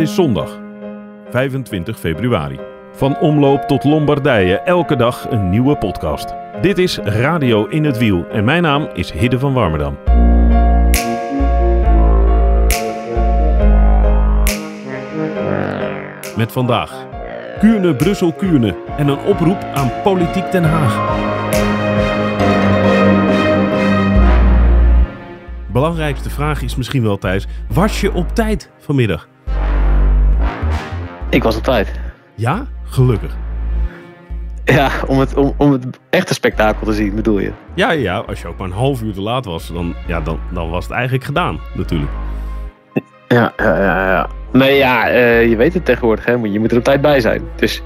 Het is zondag, 25 februari. Van omloop tot Lombardije, elke dag een nieuwe podcast. Dit is Radio in het Wiel en mijn naam is Hidde van Warmerdam. Met vandaag Kuurne, Brussel, Kuurne en een oproep aan Politiek Den Haag. Belangrijkste vraag is misschien wel, Thijs, was je op tijd vanmiddag? Ik was op tijd. Ja? Gelukkig. Ja, om het, om, om het echte spektakel te zien, bedoel je? Ja, ja, als je ook maar een half uur te laat was, dan, ja, dan, dan was het eigenlijk gedaan, natuurlijk. Ja, ja, ja. ja. Nee, ja, eh, je weet het tegenwoordig, hè. Je moet er op tijd bij zijn. Dus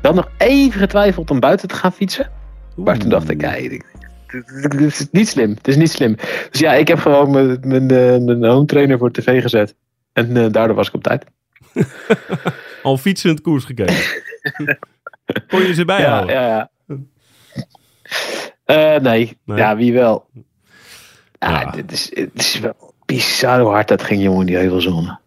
dan nog even getwijfeld om buiten te gaan fietsen. Maar toen dacht ik, het is niet slim. Het is niet slim. Dus ja, ik heb gewoon mijn, mijn, eh, mijn home trainer voor tv gezet. En uh, daardoor was ik op tijd. Al fietsend koers gekeken. Kon je ze bijhouden? Ja, ja, ja. Uh, nee. nee. ja, wie wel. Ja, ja. Dit is, het is wel bizar hoe hard dat ging, jongen, die heuvelzone.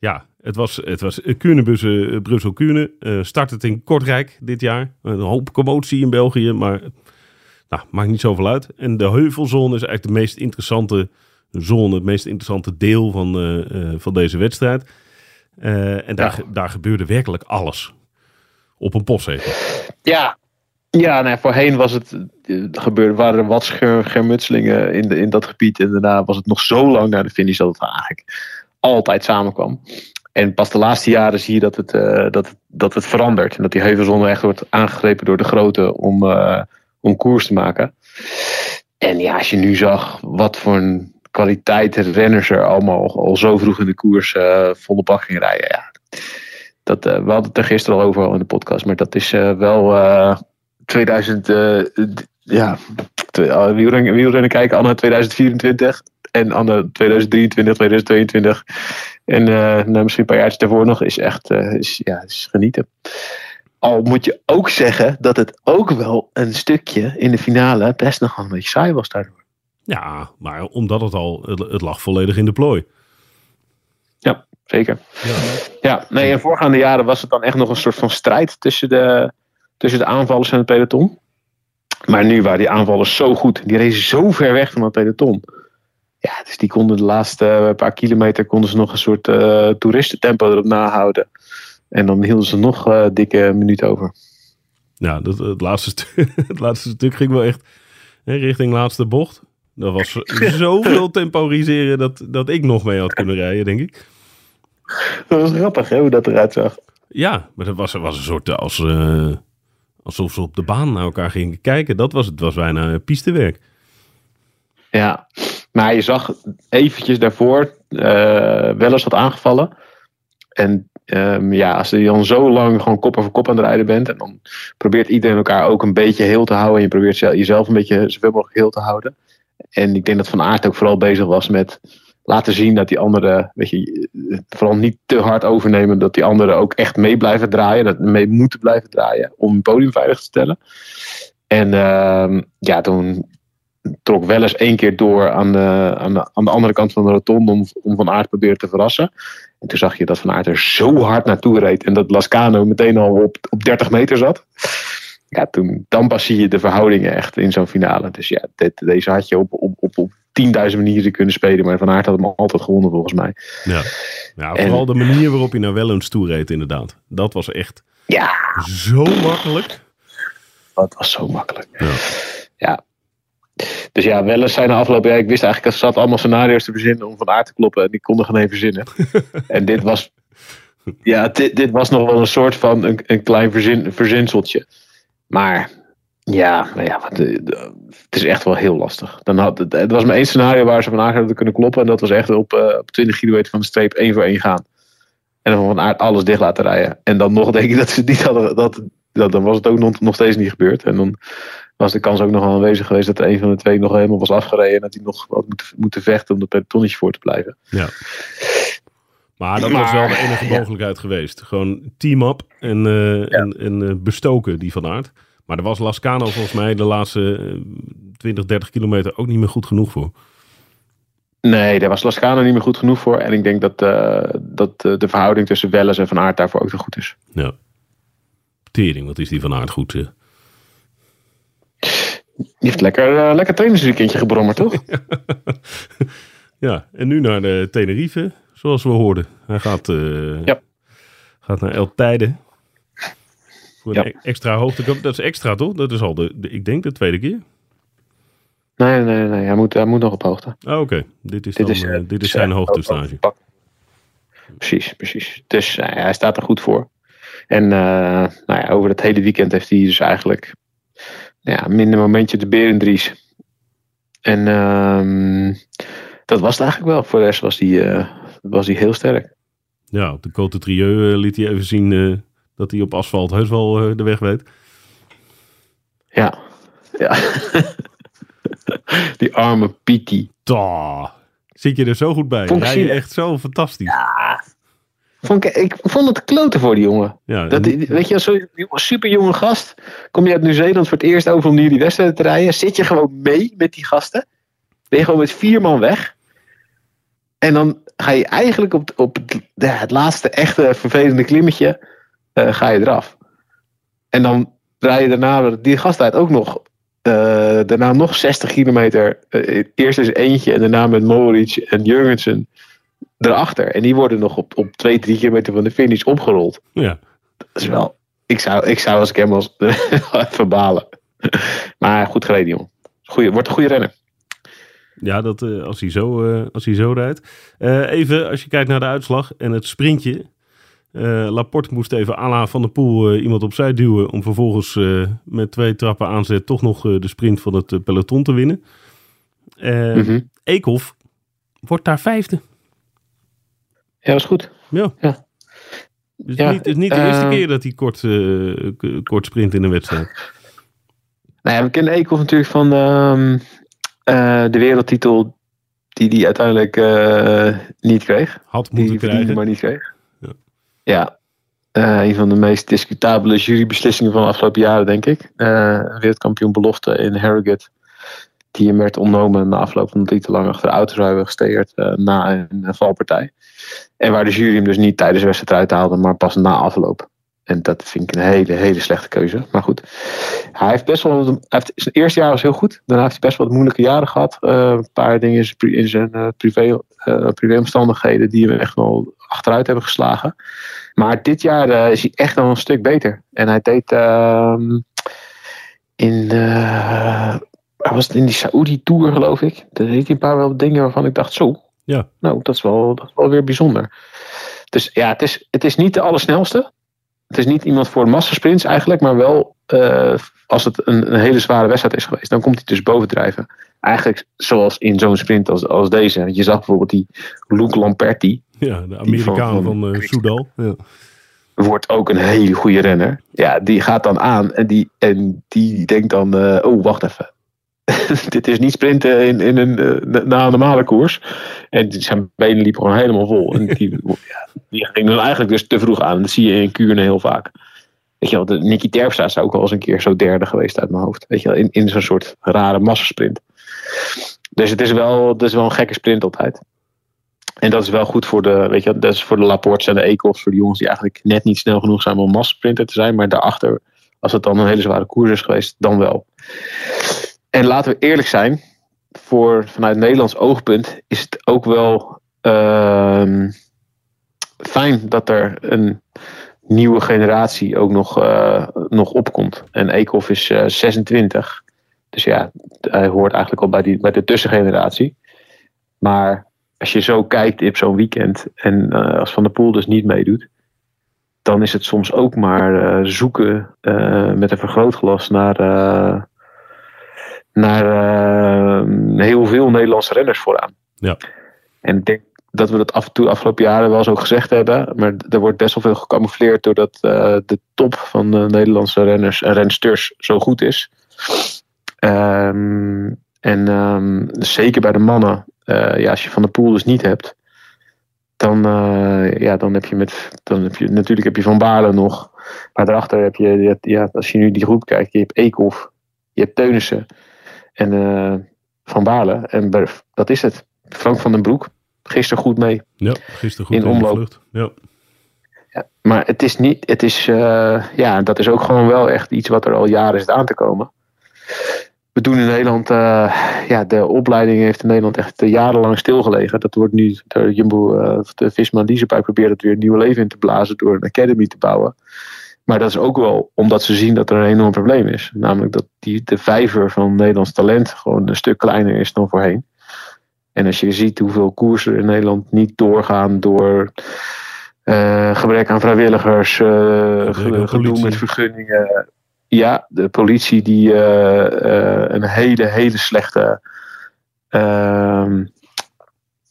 Ja, het was, het was Kuurne-bussen, Brussel-Kuurne. Uh, start het in Kortrijk dit jaar. Een hoop commotie in België, maar nou, maakt niet zoveel uit. En de heuvelzone is eigenlijk de meest interessante zone, het meest interessante deel van, uh, van deze wedstrijd. Uh, en daar, ja. daar gebeurde werkelijk alles. Op een postzegel. Ja, ja nee, voorheen was het, gebeurde, waren er wat scher, schermutselingen in, de, in dat gebied. En daarna was het nog zo lang naar de finish dat het eigenlijk altijd samenkwam. En pas de laatste jaren zie je dat het, uh, dat, het, dat het verandert. En dat die heuvelzone echt wordt aangegrepen door de grote om, uh, om koers te maken. En ja, als je nu zag wat voor een kwaliteit renners er allemaal al zo vroeg in de koers uh, volle bak ging rijden. Ja. Dat, uh, we hadden het er gisteren al over in de podcast, maar dat is uh, wel 2000, ja, wielrennen, wielrennen kijken anno 2024 en anno 2023, 2022 en nou, misschien een paar jaar daarvoor nog is echt is, ja, is genieten. Al moet je ook zeggen dat het ook wel een stukje in de finale best nog een beetje saai was daardoor. Ja, maar omdat het al, het lag volledig in de plooi. Ja, zeker. Ja, ja nee, in voorgaande jaren was het dan echt nog een soort van strijd tussen de, tussen de aanvallers en het peloton. Maar nu waren die aanvallers zo goed, die rezen zo ver weg van het peloton. Ja, dus die konden de laatste paar kilometer konden ze nog een soort uh, toeristentempo erop nahouden. En dan hielden ze nog uh, dikke minuut over. Ja, dat, het, laatste het laatste stuk ging wel echt hè, richting laatste bocht. Dat was zoveel temporiseren dat, dat ik nog mee had kunnen rijden, denk ik. Dat was grappig, hè, hoe dat eruit zag. Ja, maar dat was, was een soort als, uh, alsof ze op de baan naar elkaar gingen kijken. Dat was het was bijna pistewerk. Ja, maar je zag eventjes daarvoor uh, wel eens wat aangevallen. En um, ja, als je dan zo lang gewoon kop over kop aan het rijden bent. En dan probeert iedereen elkaar ook een beetje heel te houden. En je probeert jezelf een beetje zoveel mogelijk heel te houden. En ik denk dat Van Aert ook vooral bezig was met laten zien dat die anderen, weet je, vooral niet te hard overnemen, dat die anderen ook echt mee blijven draaien, dat mee moeten blijven draaien om een podium veilig te stellen. En uh, ja, toen trok wel eens één keer door aan de, aan de, aan de andere kant van de rotonde om, om Van Aert proberen te verrassen. En toen zag je dat Van Aert er zo hard naartoe reed en dat Lascano meteen al op, op 30 meter zat ja, toen, dan pas zie je de verhoudingen echt in zo'n finale. Dus ja, dit, deze had je op, op, op, op 10.000 manieren kunnen spelen. Maar Van Aert had hem altijd gewonnen volgens mij. Ja, ja vooral en, de manier waarop hij naar Wellens toe reed inderdaad. Dat was echt ja. zo makkelijk. Dat was zo makkelijk. Ja. ja. Dus ja, Wellens zijn de afgelopen jaar... Ik wist eigenlijk, er zat allemaal scenario's te verzinnen om Van Aert te kloppen. En die konden geen even verzinnen. en dit was... Ja, dit, dit was nog wel een soort van een, een klein verzin, verzinseltje. Maar Ja, maar ja, de- het is echt wel heel lastig. Dan had, het, was maar één scenario waar ze van Aert hadden kunnen kloppen. En dat was echt op, eh, op 20 kilometer van de streep één voor één gaan. En dan van Aert alles dicht laten rijden. En dan nog denk ik dat ze niet hadden. Dat, dat, dan was het ook nog, nog steeds niet gebeurd. En dan was de kans ook nog aanwezig geweest dat een van de twee nog helemaal was afgereden. En dat hij nog had moeten, moeten vechten om er pelotonnetje voor te blijven. Ja. Maar dat was wel de enige ja. mogelijkheid geweest. Gewoon team-up en, eh, en, en eh, bestoken die van aard. Maar daar was Lascano volgens mij de laatste eh, 20, 30 kilometer ook niet meer goed genoeg voor. Nee, daar was Lascano niet meer goed genoeg voor. En ik denk dat, eh, dat eh, de verhouding tussen Welles en Van Aert daarvoor ook te goed is. Ja. Tering, wat is die van aard goed. eh. Die heeft lekker, eh, lekker trainingsweekendje gebrommerd, toch? Ja, en nu naar de Tenerife, zoals we hoorden. Hij gaat, eh, Ja. gaat naar El Tijde. Voor Ja. een e- extra hoogtekamp. Dat is extra, toch? Dat is al de, de- ik denk de tweede keer. Nee, nee, nee. Hij moet, hij moet nog op hoogte. Ah, oké. Dit is, Dit dan, is, eh, eh, dit is eh, zijn hoogtestage. Precies, precies. Dus hij staat er goed voor. En nou ja, over het hele weekend heeft hij dus eigenlijk ja, minder momentje de Berendries. En ehm, dat was het eigenlijk wel. Voor de rest was hij, eh, was hij heel sterk. Ja, op de Côte de Trieux eh, liet hij even zien eh, dat hij op asfalt heus wel eh, de weg weet. Ja. ja. Die arme Pietie. Zit je er zo goed bij? Vond je echt zo fantastisch. Vond ik, ik vond het kloten voor die jongen. Ja, Dat, en- weet je, zo'n super jonge gast. Kom je uit Nieuw-Zeeland voor het eerst over om hier die wedstrijden te rijden. Zit je gewoon mee met die gasten. Ben je gewoon met vier man weg. En dan ga je eigenlijk op, op het, laatste echte vervelende klimmetje. eh, ga je eraf. En dan rij je daarna, die gast rijdt ook nog. eh, daarna nog 60 kilometer. eh, eerst is eentje en daarna met Moritz en Jurgensen erachter. En die worden nog op, op 2, 3 kilometer van de finish opgerold. ja. Dat is wel. Ik zou, ik zou als ik hem was even balen. Maar goed gereden, jongen. Goeie, wordt een goede renner. Ja, dat, eh, als, hij zo, eh, als hij zo rijdt. Eh, even, als je kijkt naar de uitslag en het sprintje. Laporte moest even Alain van der Poel iemand opzij duwen. Om vervolgens met twee trappen aanzet toch nog de sprint van het peloton te winnen. Mhm. Eekhoff wordt daar vijfde. Ja, dat is goed. Ja. Dus niet, het is niet de eerste eh, keer dat hij kort, kort sprint in een wedstrijd. Nou ja, we kennen Eekhoff natuurlijk van eh, de wereldtitel die hij uiteindelijk eh, niet kreeg. Had Die moeten verdiende, krijgen. maar niet kreeg. Ja. Ja. Eh, een van de meest discutabele jurybeslissingen van de afgelopen jaren, denk ik. Wereldkampioen belofte in Harrogate. Die hem werd ontnomen na afloop van hij te lang achter de auto's hebben gesteerd na een, valpartij. En waar de jury hem dus niet tijdens de wedstrijd haalde, maar pas na afloop. En dat vind ik een hele, hele slechte keuze. Maar goed, hij heeft best wel. Hij heeft, zijn eerste jaar was heel goed. Daarna heeft hij best wel wat moeilijke jaren gehad. Eh, een paar dingen in zijn, pri- in zijn eh, privé, eh, privéomstandigheden die hem echt wel achteruit hebben geslagen. Maar dit jaar is hij echt wel een stuk beter. En hij deed ehm, in de. hij was het in die Saudi Tour, geloof ik. Daar deed hij een paar wel dingen waarvan ik dacht: zo. Ja. Nou, dat is wel, dat is wel weer bijzonder. Dus ja, het is, het is niet de allersnelste. Het is niet iemand voor massasprints eigenlijk, maar wel eh, als het een, een hele zware wedstrijd is geweest, dan komt hij dus bovendrijven. Eigenlijk zoals in zo'n sprint als, als deze. Want je zag bijvoorbeeld die Luke Lamperti, Ja, de Amerikaan van- van, eh Soudal. Ja. wordt ook een hele goede renner. Ja, die gaat dan aan en die, en die denkt dan, eh, oh wacht even. Dit is niet sprinten in, in een, eh, na een normale koers. En zijn benen liepen gewoon helemaal vol. En die, ja, die ging dan eigenlijk dus te vroeg aan. Dat zie je in Kuurne heel vaak. Weet je wel, de Nicky Terpstra is ook wel eens een keer zo derde geweest uit mijn hoofd. Weet je wel, in, in zo'n soort rare massasprint. Dus het is, wel, het is wel een gekke sprint altijd. En dat is wel goed voor de, weet je, dat is voor de Laportes en de Eekhoffs, voor de jongens die eigenlijk net niet snel genoeg zijn om massasprinter te zijn. Maar daarachter, als het dan een hele zware koers is geweest, dan wel. En laten we eerlijk zijn, voor, vanuit Nederlands oogpunt is het ook wel ehm, fijn dat er een nieuwe generatie ook nog, eh, nog opkomt. En Eekhoff is eh, 26. Dus ja, hij hoort eigenlijk al bij, die, bij de tussengeneratie. Maar als je zo kijkt op zo'n weekend en eh, als Van der Poel dus niet meedoet. dan is het soms ook maar eh, zoeken eh, met een vergrootglas naar, eh, naar eh, heel veel Nederlandse renners vooraan. Ja. En ik denk dat we dat af en toe afgelopen jaren wel eens ook gezegd hebben. Maar er wordt best wel veel gecamoufleerd doordat eh, de top van de Nederlandse renners en rensters zo goed is. Ehm, en ehm, zeker bij de mannen, eh, ja, als je Van de Poel dus niet hebt, dan, ja, dan heb je met, dan heb je, natuurlijk heb je Van Baarle nog. Maar daarachter heb je, ja, als je nu die groep kijkt, je hebt Eekhoff, je hebt Teunissen en eh, Van Baarle. En bij- dat is het. Frank van den Broek, gisteren goed mee. Ja, gisteren goed In omloop. vlucht. Ja. Ja, maar het is niet, het is, eh, ja, dat is ook gewoon wel echt iets wat er al jaren zit aan te komen. We doen in Nederland, eh, ja, de opleiding heeft in Nederland echt jarenlang stilgelegen. Dat wordt nu, de Jumbo, de Visma Leasepike probeert het weer een nieuw leven in te blazen door een academy te bouwen. Maar dat is ook wel omdat ze zien dat er een enorm probleem is. Namelijk dat die, de vijver van Nederlands talent gewoon een stuk kleiner is dan voorheen. En als je ziet hoeveel koersen in Nederland niet doorgaan door eh, gebrek aan vrijwilligers, ge- gedoe politie. met vergunningen. Ja, de politie die eh, een hele, hele slechte. ehm,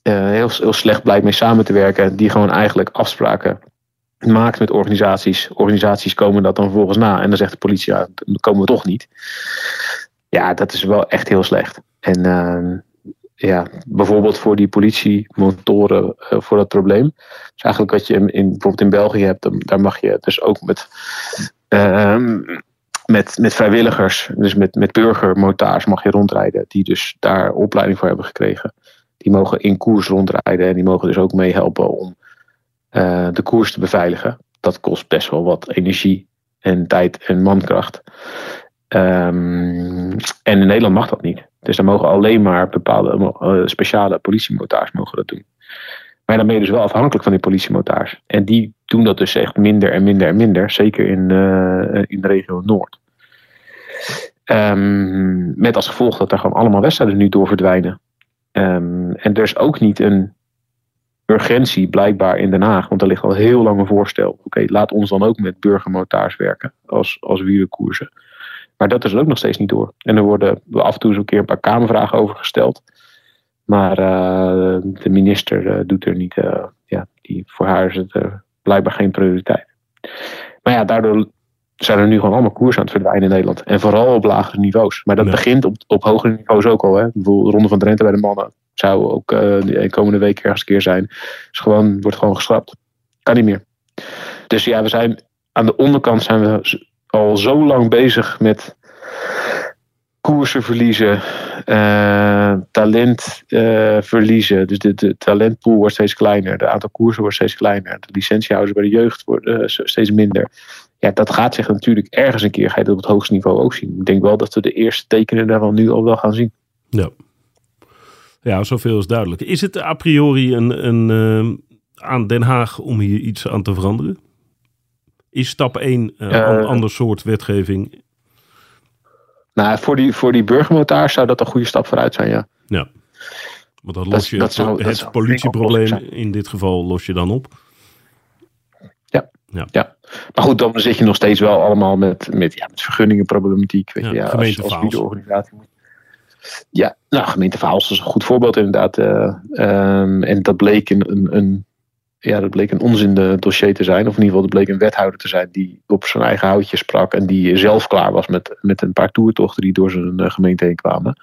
eh, heel, heel slecht blijkt mee samen te werken. Die gewoon eigenlijk afspraken maakt met organisaties. Organisaties komen dat dan vervolgens na. En dan zegt de politie, ja, dan komen we toch niet. Ja, dat is wel echt heel slecht. En ehm, ja, bijvoorbeeld voor die politiemotoren eh, voor dat probleem. Dus eigenlijk wat je in, bijvoorbeeld in België hebt, daar mag je dus ook met, ehm, met, met vrijwilligers, dus met, met burgermotards mag je rondrijden, die dus daar opleiding voor hebben gekregen. Die mogen in koers rondrijden en die mogen dus ook meehelpen om eh, de koers te beveiligen. Dat kost best wel wat energie en tijd en mankracht. Ehm, en in Nederland mag dat niet. Dus dan mogen alleen maar bepaalde eh, speciale politiemotards mogen dat doen. Maar dan ben je dus wel afhankelijk van die politiemotards. En die doen dat dus echt minder en minder en minder. Zeker in, eh, in de regio Noord. Ehm, met als gevolg dat er gewoon allemaal wedstrijden nu door verdwijnen. Ehm, en er is ook niet een urgentie blijkbaar in Den Haag. Want er ligt al heel lang een voorstel. Oké, laat ons dan ook met burgermotards werken. Als, als wielerkoersen. Maar dat is er ook nog steeds niet door. En er worden af en toe eens een keer een paar kamervragen over gesteld. Maar eh, de minister eh, doet er niet. eh, ja, die, voor haar is het blijkbaar geen prioriteit. Maar ja, daardoor zijn er nu gewoon allemaal koers aan het verdwijnen in Nederland. En vooral op lagere niveaus. Maar dat begint op, op hogere niveaus ook al. Hè. Bijvoorbeeld de Ronde van Drenthe bij de mannen. Zou ook eh, de komende week ergens een keer zijn. Is gewoon, wordt gewoon geschrapt. Kan niet meer. Dus ja, we zijn aan de onderkant zijn we al zo lang bezig met koersen verliezen, eh, talent eh, verliezen. Dus de, de talentpool wordt steeds kleiner, de aantal koersen wordt steeds kleiner, de licentiehouders bij de jeugd worden eh, steeds minder. Ja, dat gaat zich natuurlijk ergens een keer, ga je dat op het hoogste niveau ook zien. Ik denk wel dat we de eerste tekenen daarvan nu al wel gaan zien. Ja. Ja, zoveel is duidelijk. Is het a priori een, een, eh, aan Den Haag om hier iets aan te veranderen? Is stap 1 een Eh. ander soort wetgeving? Nou, voor die, voor die burgermotaars zou dat een goede stap vooruit zijn, ja. Ja. Want dan Dat- los je dat het, zou- politieprobleem in dit geval los je dan op. Maar goed, dan zit je nog steeds wel allemaal met, met, ja, met vergunningenproblematiek. Weet Ja, je, ja, als, als Vaals. wielerorganisatie. Ja, nou, gemeente Vaals is een goed voorbeeld inderdaad. eh, ehm, en dat bleek een, een, een, ja, dat bleek een onzin eh, dossier te zijn. Of in ieder geval, dat bleek een wethouder te zijn die op zijn eigen houtje sprak. En die zelf klaar was met, met een paar toertochten die door zijn eh, gemeente heen kwamen.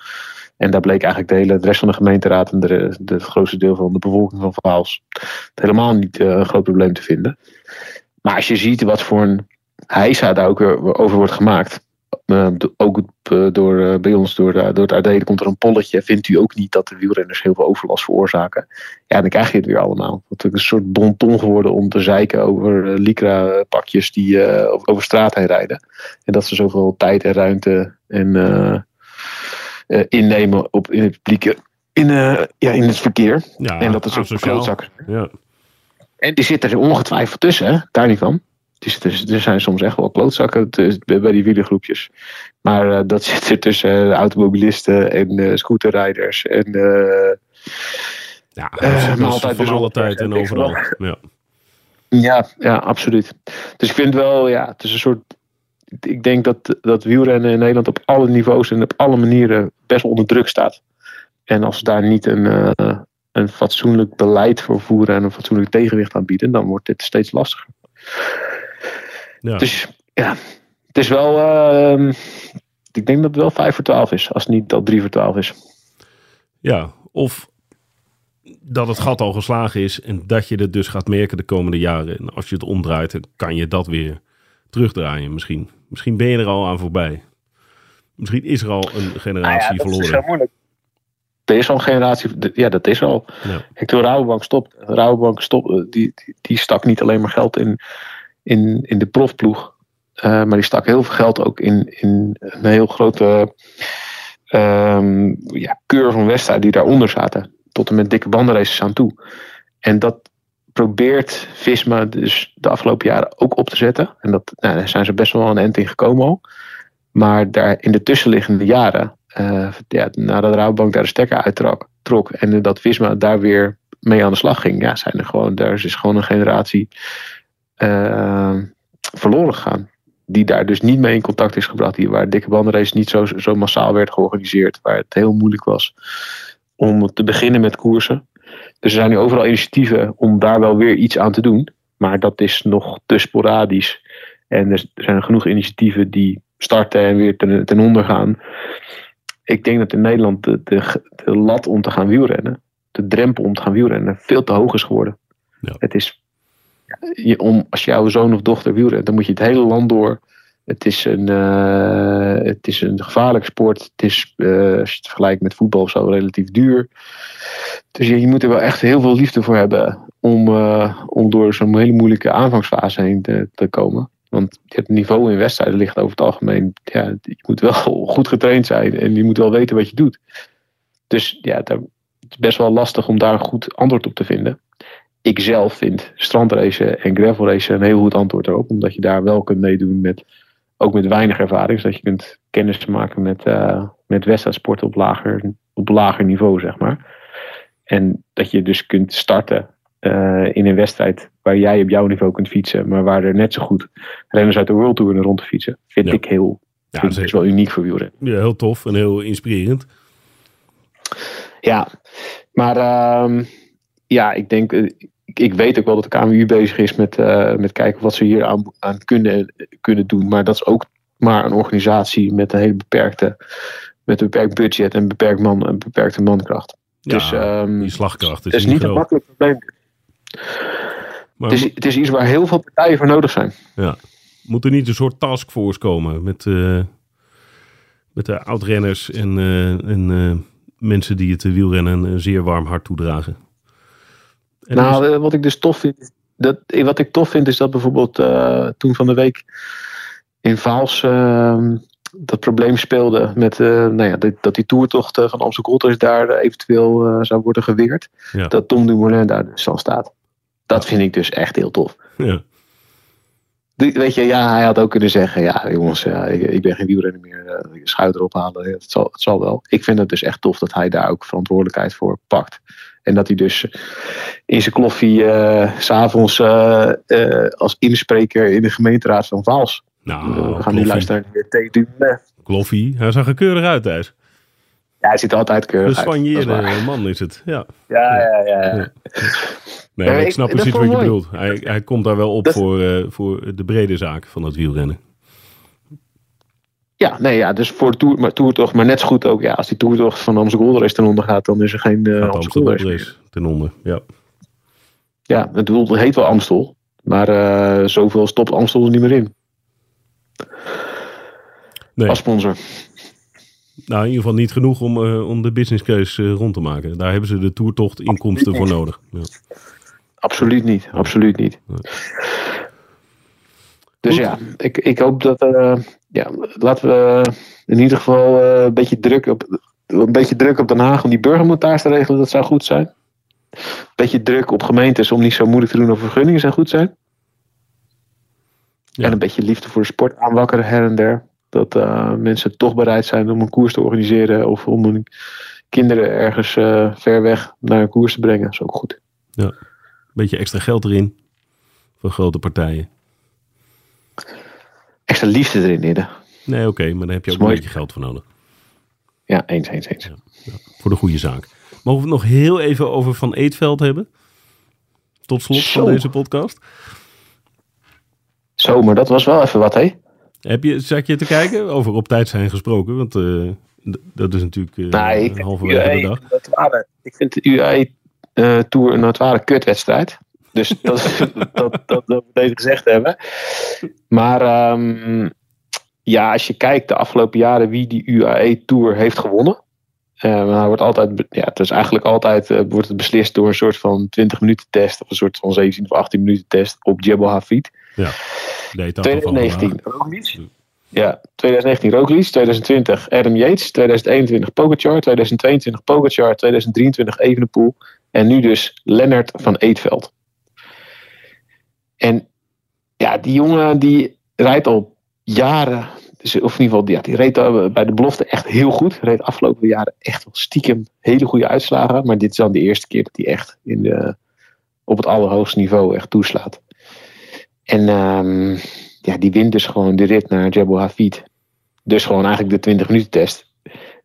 En daar bleek eigenlijk de hele rest van de gemeenteraad en de, de, het grootste deel van de bevolking van Vaals helemaal niet een groot probleem te vinden. Maar als je ziet wat voor een heisa daar ook weer over wordt gemaakt. Eh, ook eh, door, eh, bij ons door, door het AD komt er een polletje. Vindt u ook niet dat de wielrenners heel veel overlast veroorzaken? Ja, dan krijg je het weer allemaal. Het is een soort bonton geworden om te zeiken over eh, Lycra-pakjes die over- straat heen rijden. En dat ze zoveel tijd en ruimte en, innemen op, in het publieke. In, ja, in het verkeer. Ja, en dat is ook asociaal. klootzakken. Ja. En die zitten er ongetwijfeld tussen, hè? daar niet van. Zitten, er zijn soms echt wel klootzakken te- bij die wielergroepjes. Maar eh, dat zit er tussen eh, automobilisten en eh, scooterrijders en Ja, dat maar altijd van dus alle tijd en overal. Ja. Ja, ja, absoluut. Dus ik vind wel, ja, het is een soort. Ik denk dat, dat wielrennen in Nederland op alle niveaus en op alle manieren best onder druk staat. En als ze daar niet een, een fatsoenlijk beleid voor voeren en een fatsoenlijk tegenwicht aan bieden, dan wordt dit steeds lastiger. Ja. Dus ja, het is wel. ehm, ik denk dat het wel 5 voor 12 is, als het niet al 3 voor 12 is. Ja, of dat het gat al geslagen is en dat je het dus gaat merken de komende jaren. En als je het omdraait, dan kan je dat weer terugdraaien misschien. Misschien ben je er al aan voorbij. Misschien is er al een generatie Nou dat is verloren. heel moeilijk. Er is al een generatie, ja, dat is al. Ja. Kijk, toen Rabobank stopt, Rabobank stop, die, die, die stak niet alleen maar geld in, in, in de profploeg, eh, maar die stak heel veel geld ook in, in een heel grote ehm ja, keur van wedstrijden die daaronder zaten. Tot en met dikke bandenraces aan toe. En dat probeert Visma dus de afgelopen jaren ook op te zetten. En dat, nou, daar zijn ze best wel een end in gekomen al. Maar daar in de tussenliggende jaren, eh, ja, nadat Rabobank daar de stekker uittrok trok, en dat Visma daar weer mee aan de slag ging, ja, zijn er gewoon, daar is gewoon een generatie eh, verloren gegaan. Die daar dus niet mee in contact is gebracht. Die, waar dikke bandenrace niet zo, zo massaal werd georganiseerd. Waar het heel moeilijk was om te beginnen met koersen. Dus er zijn nu overal initiatieven om daar wel weer iets aan te doen. Maar dat is nog te sporadisch. En er zijn genoeg initiatieven die starten en weer ten, ten onder gaan. Ik denk dat in Nederland de, de, de lat om te gaan wielrennen, de drempel om te gaan wielrennen, veel te hoog is geworden. Ja. Het is, je, om, als jouw zoon of dochter wielrent, dan moet je het hele land door. Het is een, eh, het is een sport. Het is, eh, als je het vergelijkt met voetbal zo, relatief duur. Dus je, je moet er wel echt heel veel liefde voor hebben om, eh, om door zo'n hele moeilijke aanvangsfase heen te, komen. Want het niveau in wedstrijden ligt over het algemeen. Ja, je moet wel goed getraind zijn en je moet wel weten wat je doet. Dus ja, het is best wel lastig om daar een goed antwoord op te vinden. Ik zelf vind strandracen en gravelracen een heel goed antwoord erop. Omdat je daar wel kunt meedoen met, ook met weinig ervaring. Zodat je kunt kennis maken met, eh met wedstrijdsport op lager, op lager niveau, zeg maar. En dat je dus kunt starten eh, in een wedstrijd waar jij op jouw niveau kunt fietsen. Maar waar er net zo goed renners uit de World Tour rond te fietsen. Vind Ja. ik heel, Ja, vind zeker. best wel uniek voor wielrennen. Ja, heel tof en heel inspirerend. Ja, maar ehm, ja, ik denk, eh, ik, ik weet ook wel dat de KMU bezig is met, eh, met kijken wat ze hier aan, aan kunnen, kunnen doen. Maar dat is ook maar een organisatie met een hele beperkte, met een beperkt budget en beperkt man, een beperkte mankracht. dus ja, ehm, die slagkracht is, het is niet niet een makkelijk probleem. Maar Het is, het is iets waar heel veel partijen voor nodig zijn. Ja. Moet er niet een soort taskforce komen met, eh, met de oudrenners en, eh, en mensen die het wielrennen een zeer warm hart toedragen? En nou, eh, wat ik dus tof vind, is dat, eh, wat ik tof vind is dat bijvoorbeeld eh, toen van de week in Vaals ehm, dat probleem speelde met nou ja, dat, dat die toertocht van Race daar eventueel zou worden geweerd. Ja. Dat Tom Dumoulin daar dus al staat. Dat vind ik dus echt heel tof. ja. Die- Weet je, ja, hij had ook kunnen zeggen: Ja, jongens, ja, ik, ik ben geen wielrenner meer. eh, schouder ophalen. Het, zal, het zal wel. Ik vind het dus echt tof dat hij daar ook verantwoordelijkheid voor pakt. En dat hij dus in zijn kloffie s s'avonds eh, eh, als inspreker in de gemeenteraad van Vaals. Nou, we gaan nu Kloffie. luisteren naar de. Kloffie, hij zag er keurig uit thuis. Ja, hij ziet er altijd Een keurig uit. waar. man is het. Ja. Ja, ja, ja. ja. Ja. Nee, ik ik- snap precies wat je bedoelt. Hij, hij komt daar wel op Dat- voor, voor de brede zaak van het wielrennen. Ja, nee, ja, dus voor de toer, maar toertocht, maar net zo goed ook. Ja, als die toertocht van Amstel Gold Race ten onder gaat, dan is er geen Gaat Amstel Gold Race ten onder. Ja. Ja, het, doel- het heet wel Amstel. Maar eh, zoveel stopt Amstel er niet meer in. Nee, Als sponsor. nou, in ieder geval niet genoeg om, eh, om de businesscase eh, rond te maken. Daar hebben ze de toertocht inkomsten voor nodig. Ja. Absoluut niet. Absoluut niet. Nee. Dus Goed. ja, ik, ik hoop dat. Ja, laten we in ieder geval eh, een beetje druk op. Een beetje druk op Den Haag om die burgermontage te regelen, dat zou goed zijn. Een beetje druk op gemeentes om niet zo moeilijk te doen over vergunningen zou goed zijn. Ja. En een beetje liefde voor de sport aanwakkeren her en der. Dat eh, mensen toch bereid zijn om een koers te organiseren of om hun kinderen ergens eh, ver weg naar een koers te brengen. Dat is ook goed. Beetje extra geld erin. Van grote partijen. Extra liefde erin. Nee, oké, maar daar heb je ook een beetje geld voor nodig. Ja, eens, eens, eens. Voor de goede zaak. Mogen we het nog heel even over Van Eetveld hebben? Tot slot van deze podcast. Zo, maar dat was wel even wat, hé? Heb je, zat je te kijken? Over op tijd zijn gesproken. Want eh, dat is natuurlijk eh Nee, halverwege de dag. een notoire- ik vind de UAE-tour een notoire kutwedstrijd. Dus dat, dat, dat, dat we deze gezegd hebben. Maar ehm, ja, als je kijkt de afgelopen jaren wie die UAE-tour heeft gewonnen. hij wordt altijd, ja, het is eigenlijk altijd eh, wordt het beslist door een soort van 20 minuten test. Of een soort van 17 of 18 minuten test op Jebel Hafid. Van 2019 vandaag. Roglic. Ja, 2019 Roglic, 2020 Adam Yates, 2021 Pogacar, 2022 Pogacar, 2023 Evenepoel en nu dus Lennart van Eetveld. En ja, die jongen die rijdt al jaren, dus, of in ieder geval ja, die reed al bij de belofte echt heel goed. Reed afgelopen jaren echt wel stiekem hele goede uitslagen, maar dit is dan de eerste keer dat hij echt in de, op het allerhoogste niveau echt toeslaat. En ehm, ja, die wint dus gewoon de rit naar Jebel Hafid. Dus gewoon eigenlijk de 20 minuten test.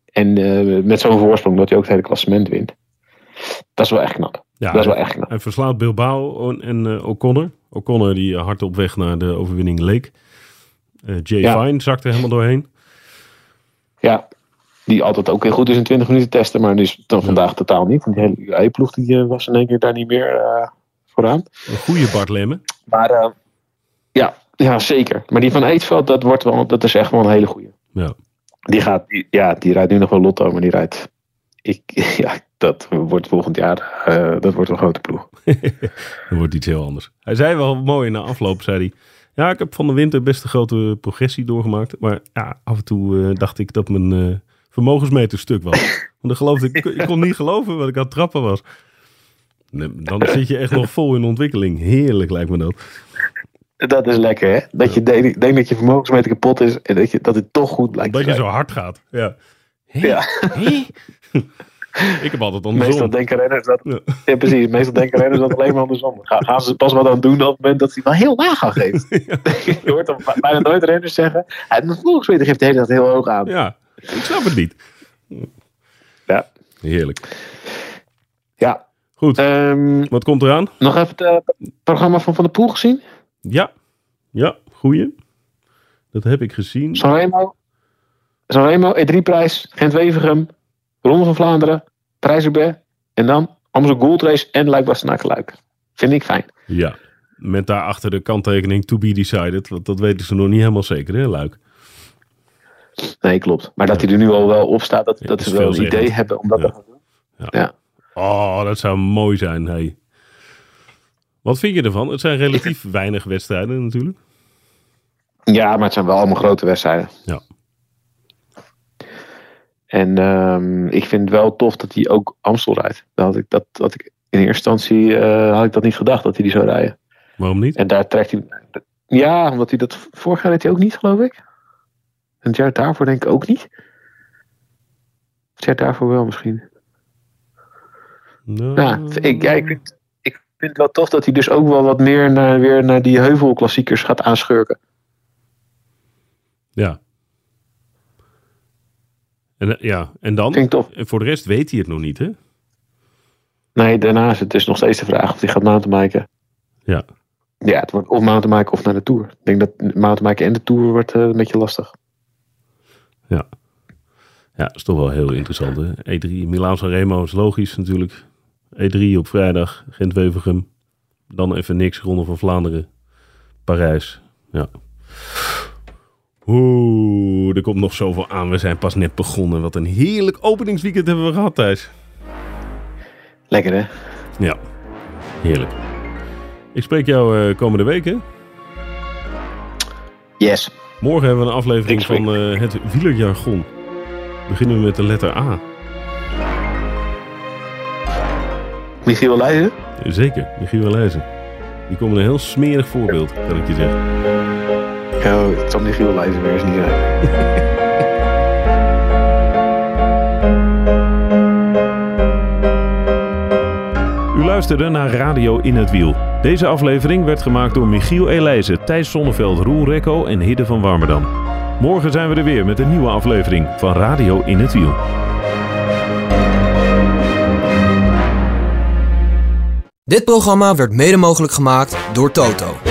En eh, met zo'n voorsprong dat hij ook het hele klassement wint. Dat is wel echt knap. Ja, dat is wel echt knap. Hij verslaat Bilbao en- en eh, O'Connor. O'Connor die eh, hard op weg naar de overwinning leek. Eh, Jay Ja. Fine zakte helemaal doorheen. Ja, die altijd ook heel goed is in 20 minuten testen. Maar dus dan vandaag totaal niet. Want die hele UAE-ploeg die was in één keer daar niet meer vooraan. Een goede Bart Lemme. Maar ja, ja, zeker. Maar die van Eetveld, dat, wordt wel, dat is echt wel een hele goede. Ja. Die gaat, die, ja, die rijdt nu nog wel Lotto, maar die rijdt. Ik, ja, dat wordt volgend jaar. eh, dat wordt een grote ploeg. Dan wordt iets heel anders. Hij zei wel mooi na afloop, zei hij. Ja, ik heb van de winter best een grote progressie doorgemaakt. Maar ja, af en toe eh, dacht ik dat mijn eh, vermogensmeter stuk was. Want dan geloofde ik, ik kon niet geloven wat ik aan het trappen was. Dan zit je echt nog vol in ontwikkeling. Heerlijk lijkt me dat. Dat is lekker, hè? Dat je denkt denkt dat je vermogensmeter kapot is en dat, je, dat het toch goed blijkt. Dat je zo hard gaat. Ja. Ja. Ik heb altijd Meestal andersom. denken renners dat. Ja. Ja. precies. Meestal denken renners dat alleen maar andersom. Ga- Gaan ze pas wat aan doen op het moment dat hij wel heel laag aan geeft. je hoort dan bijna nooit renners zeggen. Hij mijn vermogensmeter geeft de hele tijd heel hoog aan. Ja, ik snap het niet. Ja. Heerlijk. Ja. Goed, Ehm, wat komt eraan? nog even het eh, programma van Van der Poel gezien. Ja, ja, goeie. Dat heb ik gezien. Sanremo. Sanremo, E3-prijs, Gent-Wevergem, Ronde van Vlaanderen, Prijs-Roubaix. En dan Amsterdam Gold Race en luik luik Vind ik fijn. Ja, met daarachter de kanttekening to be decided. Want dat weten ze nog niet helemaal zeker, hè, Luik? Nee, klopt. Maar dat hij er nu al wel op staat, dat, Ja, dat ze wel een idee hebben om dat Ja. te gaan doen. Ja. Ja. Oh, dat zou mooi zijn, hey. Wat vind je ervan? Het zijn relatief weinig wedstrijden natuurlijk. Ja, maar het zijn wel allemaal grote wedstrijden. Ja. En ehm, ik vind het wel tof dat hij ook Amstel rijdt. Dat had ik, dat, dat ik, in eerste instantie eh, had ik dat niet gedacht, dat hij die zou rijden. Waarom niet? En daar trekt hij... Ja, omdat hij dat... Vorig jaar deed hij ook niet, geloof ik. En het jaar daarvoor denk ik ook niet. Het jaar daarvoor wel misschien. Nou, ik, ja, ik, vind, ik vind het wel tof dat hij dus ook wel wat meer naar, weer naar die heuvelklassiekers gaat aanschurken. ja. En, eh, ja, en dan? Tof. En voor de rest weet hij het nog niet, hè? Nee, daarna is het dus nog steeds de vraag of hij gaat mountainbiken. Ja. Ja, het wordt of mountainbiken of naar de Tour. Ik denk dat mountainbiken en de Tour wordt eh, een beetje lastig. Ja. Ja, dat is toch wel heel interessant, hè? E3, Milaan Sanremo is logisch natuurlijk. E3 op vrijdag, Gent-Wevergem. Dan even niks, Ronde van Vlaanderen. Parijs, ja. Oeh, er komt nog zoveel aan. We zijn pas net begonnen. Wat een heerlijk openingsweekend hebben we gehad, Thijs. Lekker hè? Ja, heerlijk. Ik spreek jou eh, komende week, hè? Yes. Morgen hebben we een aflevering van eh, het wielerjargon. Beginnen we met de letter A. Michiel Leijzen? Zeker, Michiel Leijzen. Die komt een heel smerig voorbeeld, kan ik je zeggen. Oh, het zal Michiel Leijzen weer eens niet zijn. U luisterde naar Radio in het Wiel. Deze aflevering werd gemaakt door Michiel Elijzen, Thijs Sonneveld, Roel Rekko en Hidde van Warmerdam. Morgen zijn we er weer met een nieuwe aflevering van Radio in het Wiel. Dit programma werd mede mogelijk gemaakt door Toto.